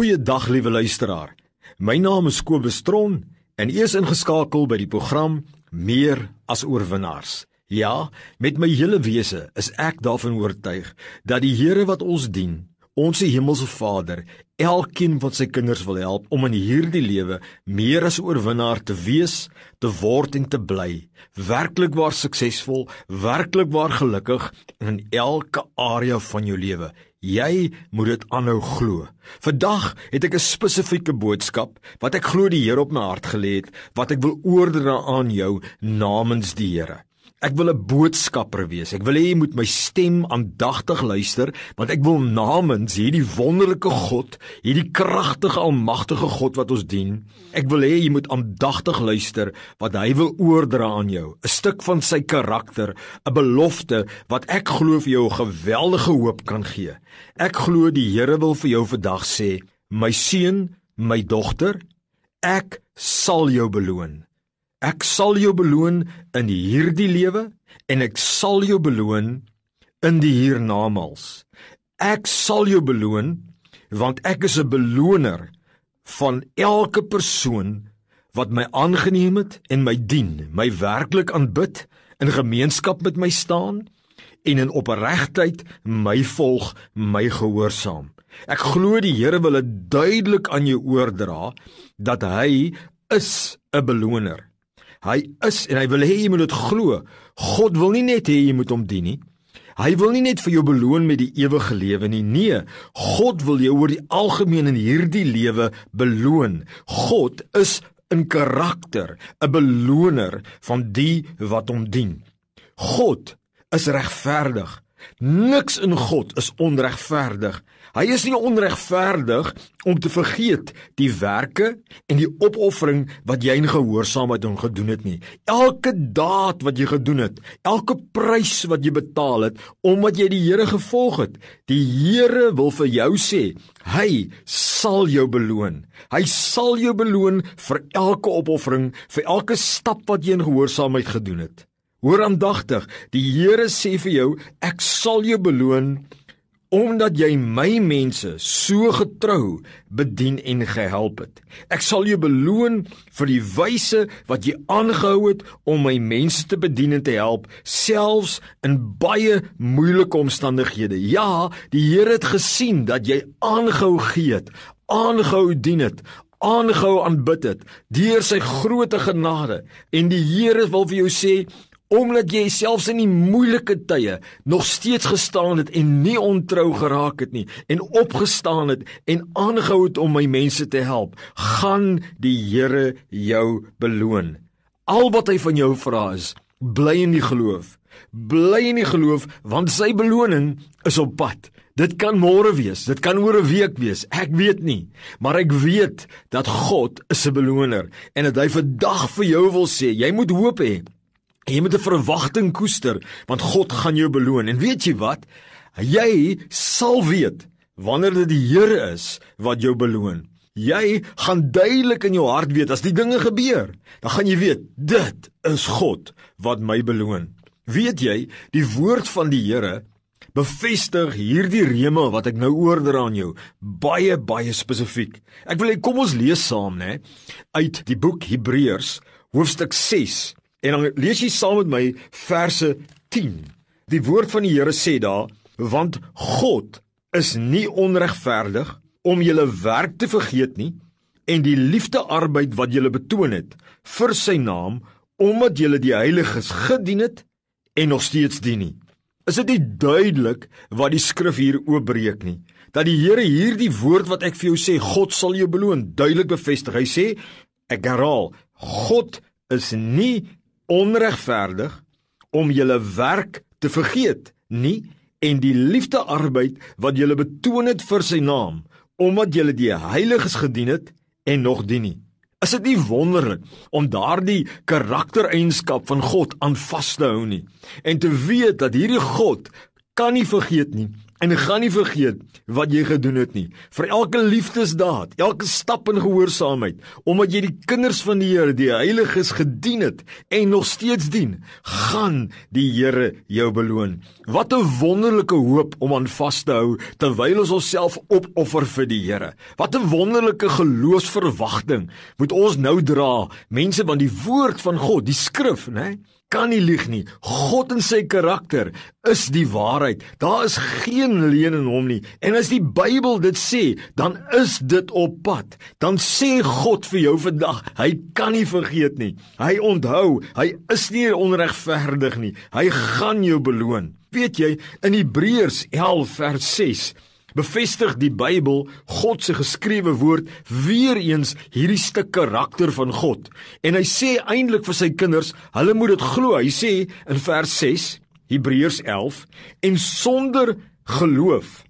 Goeiedag liewe luisteraar. My naam is Kobus Tron en u is ingeskakel by die program Meer as oorwinnaars. Ja, met my hele wese is ek daarvan oortuig dat die Here wat ons dien, ons hemelse Vader, elkeen van sy kinders wil help om in hierdie lewe meer as oorwinnaar te wees, te word en te bly, werklik waar suksesvol, werklik waar gelukkig in elke area van jou lewe. Jy moet dit aanhou glo. Vandag het ek 'n spesifieke boodskap wat ek glo die Here op my hart gelê het wat ek wil oordra aan jou namens die Here. Ek wil 'n boodskapper wees. Ek wil hê jy moet my stem aandagtig luister, want ek wil namens hierdie wonderlike God, hierdie kragtige almagtige God wat ons dien, ek wil hê jy moet aandagtig luister wat hy wil oordra aan jou, 'n stuk van sy karakter, 'n belofte wat ek glo vir jou 'n geweldige hoop kan gee. Ek glo die Here wil vir jou vandag sê, my seun, my dogter, ek sal jou beloon. Ek sal jou beloon in hierdie lewe en ek sal jou beloon in die hiernamaals. Ek sal jou beloon want ek is 'n beloner van elke persoon wat my aangeneem het en my dien, my werklik aanbid, in gemeenskap met my staan en in opregtheid my volg, my gehoorsaam. Ek glo die Here wil dit duidelik aan jou oordra dat hy is 'n beloner. Hy is en hy wil hê jy moet dit glo. God wil nie net hê jy moet hom dien nie. Hy wil nie net vir jou beloon met die ewige lewe nie. Nee, God wil jou oor die algemeen in hierdie lewe beloon. God is in karakter 'n beloner van die wat hom dien. God is regverdig. Niks in God is onregverdig. Hy is nie onregverdig om te vergeet die werke en die opoffering wat jy in gehoorsaamheid hom gedoen het nie. Elke daad wat jy gedoen het, elke prys wat jy betaal het omdat jy die Here gevolg het, die Here wil vir jou sê, hy sal jou beloon. Hy sal jou beloon vir elke opoffering, vir elke stap wat jy in gehoorsaamheid gedoen het. Hoor aandagtig, die Here sê vir jou, ek sal jou beloon omdat jy my mense so getrou bedien en gehelp het. Ek sal jou beloon vir die wyse wat jy aangehou het om my mense te bedien en te help, selfs in baie moeilike omstandighede. Ja, die Here het gesien dat jy aangehou gee het, aangehou dien het, aangehou aanbid het deur sy groote genade en die Here wil vir jou sê omdat jy selfs in die moeilike tye nog steeds gestaan het en nie ontrou geraak het nie en opgestaan het en aangehou het om my mense te help, gaan die Here jou beloon. Al wat hy van jou vra is, bly in die geloof. Bly in die geloof want sy beloning is op pad. Dit kan môre wees, dit kan oor 'n week wees. Ek weet nie, maar ek weet dat God is 'n beloner en dat hy vandag vir jou wil sê, jy moet hoop hê. Jy moet 'n verwagting koester want God gaan jou beloon. En weet jy wat? Jy sal weet wanneer dit die Here is wat jou beloon. Jy gaan duidelik in jou hart weet as die dinge gebeur, dan gaan jy weet dit is God wat my beloon. Weet jy, die woord van die Here bevestig hierdie reme wat ek nou oordra aan jou baie baie spesifiek. Ek wil hê kom ons lees saam, né, uit die boek Hebreërs hoofstuk 6 En dan lees jy saam met my verse 10. Die woord van die Here sê daar: "Want God is nie onregverdig om julle werk te vergeet nie en die liefdearbeid wat julle betoon het vir sy naam omdat julle die heiliges gedien het en nog steeds dien nie." Is dit nie duidelik wat die skrif hier oopbreek nie? Dat die Here hierdie woord wat ek vir jou sê, God sal jou beloon, duidelik bevestig. Hy sê, ek herhaal, God is nie onregverdig om julle werk te vergeet nie en die liefdearbeid wat julle betoon het vir sy naam omdat julle die heiliges gedien het en nog dien nie. Is dit nie wonderlik om daardie karaktereienskap van God aan vas te hou nie en te weet dat hierdie God kan nie vergeet nie En gaan nie vergeet wat jy gedoen het nie. Vir elke liefdesdaad, elke stap in gehoorsaamheid, omdat jy die kinders van die Here, die heiliges gedien het en nog steeds dien, gaan die Here jou beloon. Wat 'n wonderlike hoop om aan vas te hou terwyl ons onsself opoffer vir die Here. Wat 'n wonderlike geloofsverwagting moet ons nou dra, mense van die woord van God, die skrif, né? kan nie lieg nie. God en sy karakter is die waarheid. Daar is geen leuen in hom nie. En as die Bybel dit sê, dan is dit op pad. Dan sê God vir jou vandag, hy kan nie vergeet nie. Hy onthou, hy is nie onregverdig nie. Hy gaan jou beloon. Weet jy, in Hebreërs 11 vers 6 bevestig die Bybel God se geskrewe woord weer eens hierdie stuk karakter van God. En hy sê eintlik vir sy kinders, hulle moet dit glo. Hy sê in vers 6, Hebreërs 11, en sonder geloof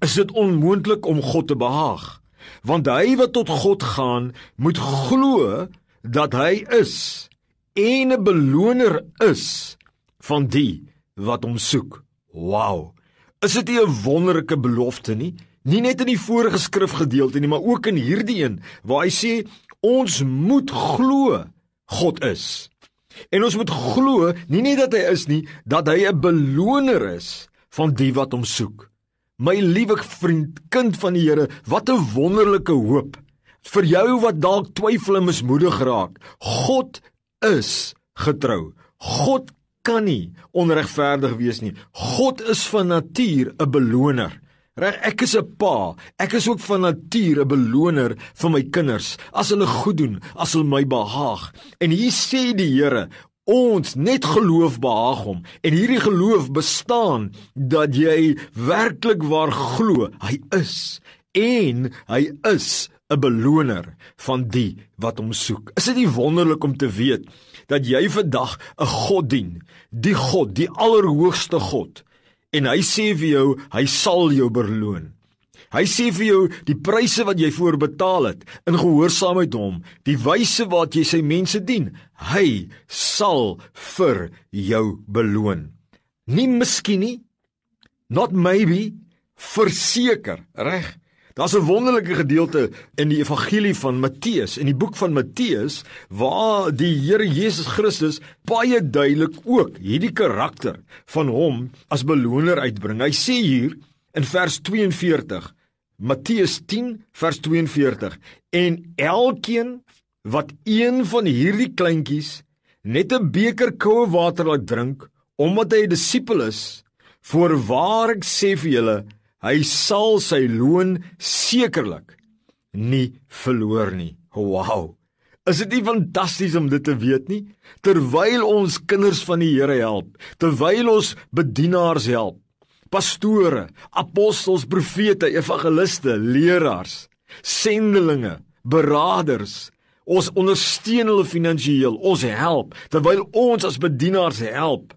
is dit onmoontlik om God te behaag. Want hy wat tot God gaan, moet glo dat hy is en 'n beloner is van die wat hom soek. Wow. Is dit nie 'n wonderlike belofte nie? Nie net in die vorige skrifgedeelte nie, maar ook in hierdie een waar hy sê ons moet glo God is. En ons moet glo nie net dat hy is nie, dat hy 'n beloner is van die wat hom soek. My liewe vriend, kind van die Here, wat 'n wonderlike hoop vir jou wat dalk twyfel en mismoedig raak. God is getrou. God kan nie onregverdig wees nie. God is van natuur 'n beloner. Reg, ek is 'n pa. Ek is ook van natuur 'n beloner vir my kinders as hulle goed doen, as hulle my behaag. En hier sê die Here, ons net geloof behaag hom. En hierdie geloof bestaan dat jy werklik waar glo hy is en hy is 'n beloner van die wat hom soek. Is dit nie wonderlik om te weet dat jy vandag 'n God dien, die God, die allerhoogste God. En hy sê vir jou, hy sal jou beloon. Hy sê vir jou die pryse wat jy voorbetaal het in gehoorsaamheid hom, die wyse waarop jy sy mense dien, hy sal vir jou beloon. Nie miskien nie, not maybe, verseker, reg? Daar's 'n wonderlike gedeelte in die evangelie van Matteus, in die boek van Matteus, waar die Here Jesus Christus baie duidelik ook hierdie karakter van hom as beloner uitbring. Hy sê hier in vers 42, Matteus 10 vers 42, en elkeen wat een van hierdie kleintjies net 'n beker koue water laat drink omdat hy 'n disipel is, voorwaar ek sê vir julle, Hy sal sy loon sekerlik nie verloor nie. Wow. Is dit nie fantasties om dit te weet nie? Terwyl ons kinders van die Here help, terwyl ons bedienaars help, pastore, apostels, profete, evangeliste, leraars, sendelinge, beraders, ons ondersteun hulle finansiëel, ons help. Terwyl ons as bedienaars help.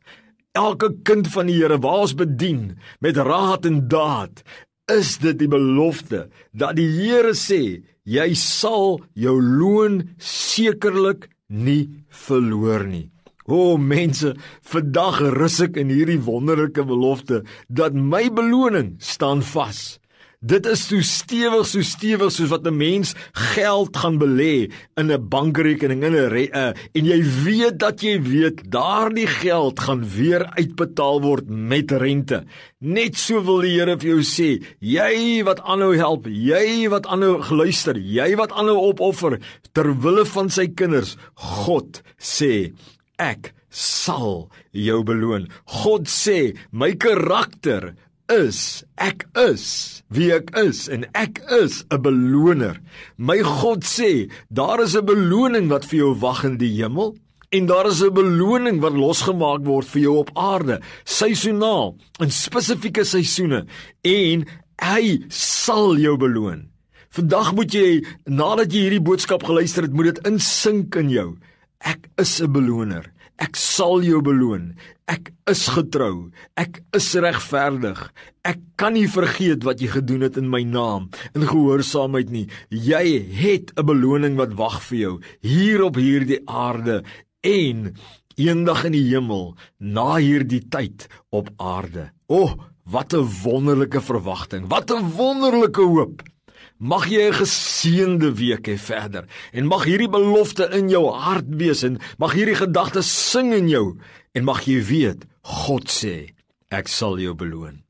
Elke kind van die Here waar ons bedien met raad en daad is dit die belofte dat die Here sê jy sal jou loon sekerlik nie verloor nie. O mense, vandag rus ek in hierdie wonderlike belofte dat my beloning staan vas. Dit is so stewig, so stewig soos wat 'n mens geld gaan belê in 'n bankrekening in 'n uh, en jy weet dat jy weet daardie geld gaan weer uitbetaal word met rente. Net so wil die Here vir jou sê, jy wat aanhou help, jy wat aanhou geluister, jy wat aanhou opoffer ter wille van sy kinders, God sê, ek sal jou beloon. God sê, my karakter is, ek is wie ek is en ek is 'n beloner. My God sê, daar is 'n beloning wat vir jou wag in die hemel en daar is 'n beloning wat losgemaak word vir jou op aarde, seisoonaal in spesifieke seisoene en hy sal jou beloon. Vandag moet jy nadat jy hierdie boodskap geluister het, moet dit insink in jou. Ek is 'n beloner. Ek sal jou beloon. Ek is getrou. Ek is regverdig. Ek kan nie vergeet wat jy gedoen het in my naam in gehoorsaamheid nie. Jy het 'n beloning wat wag vir jou hier op hierdie aarde en eendag in die hemel na hierdie tyd op aarde. O, oh, Wat 'n wonderlike verwagting. Wat 'n wonderlike hoop. Mag jy 'n geseënde week hê verder en mag hierdie belofte in jou hart wees en mag hierdie gedagte sing in jou en mag jy weet God sê ek sal jou beloon.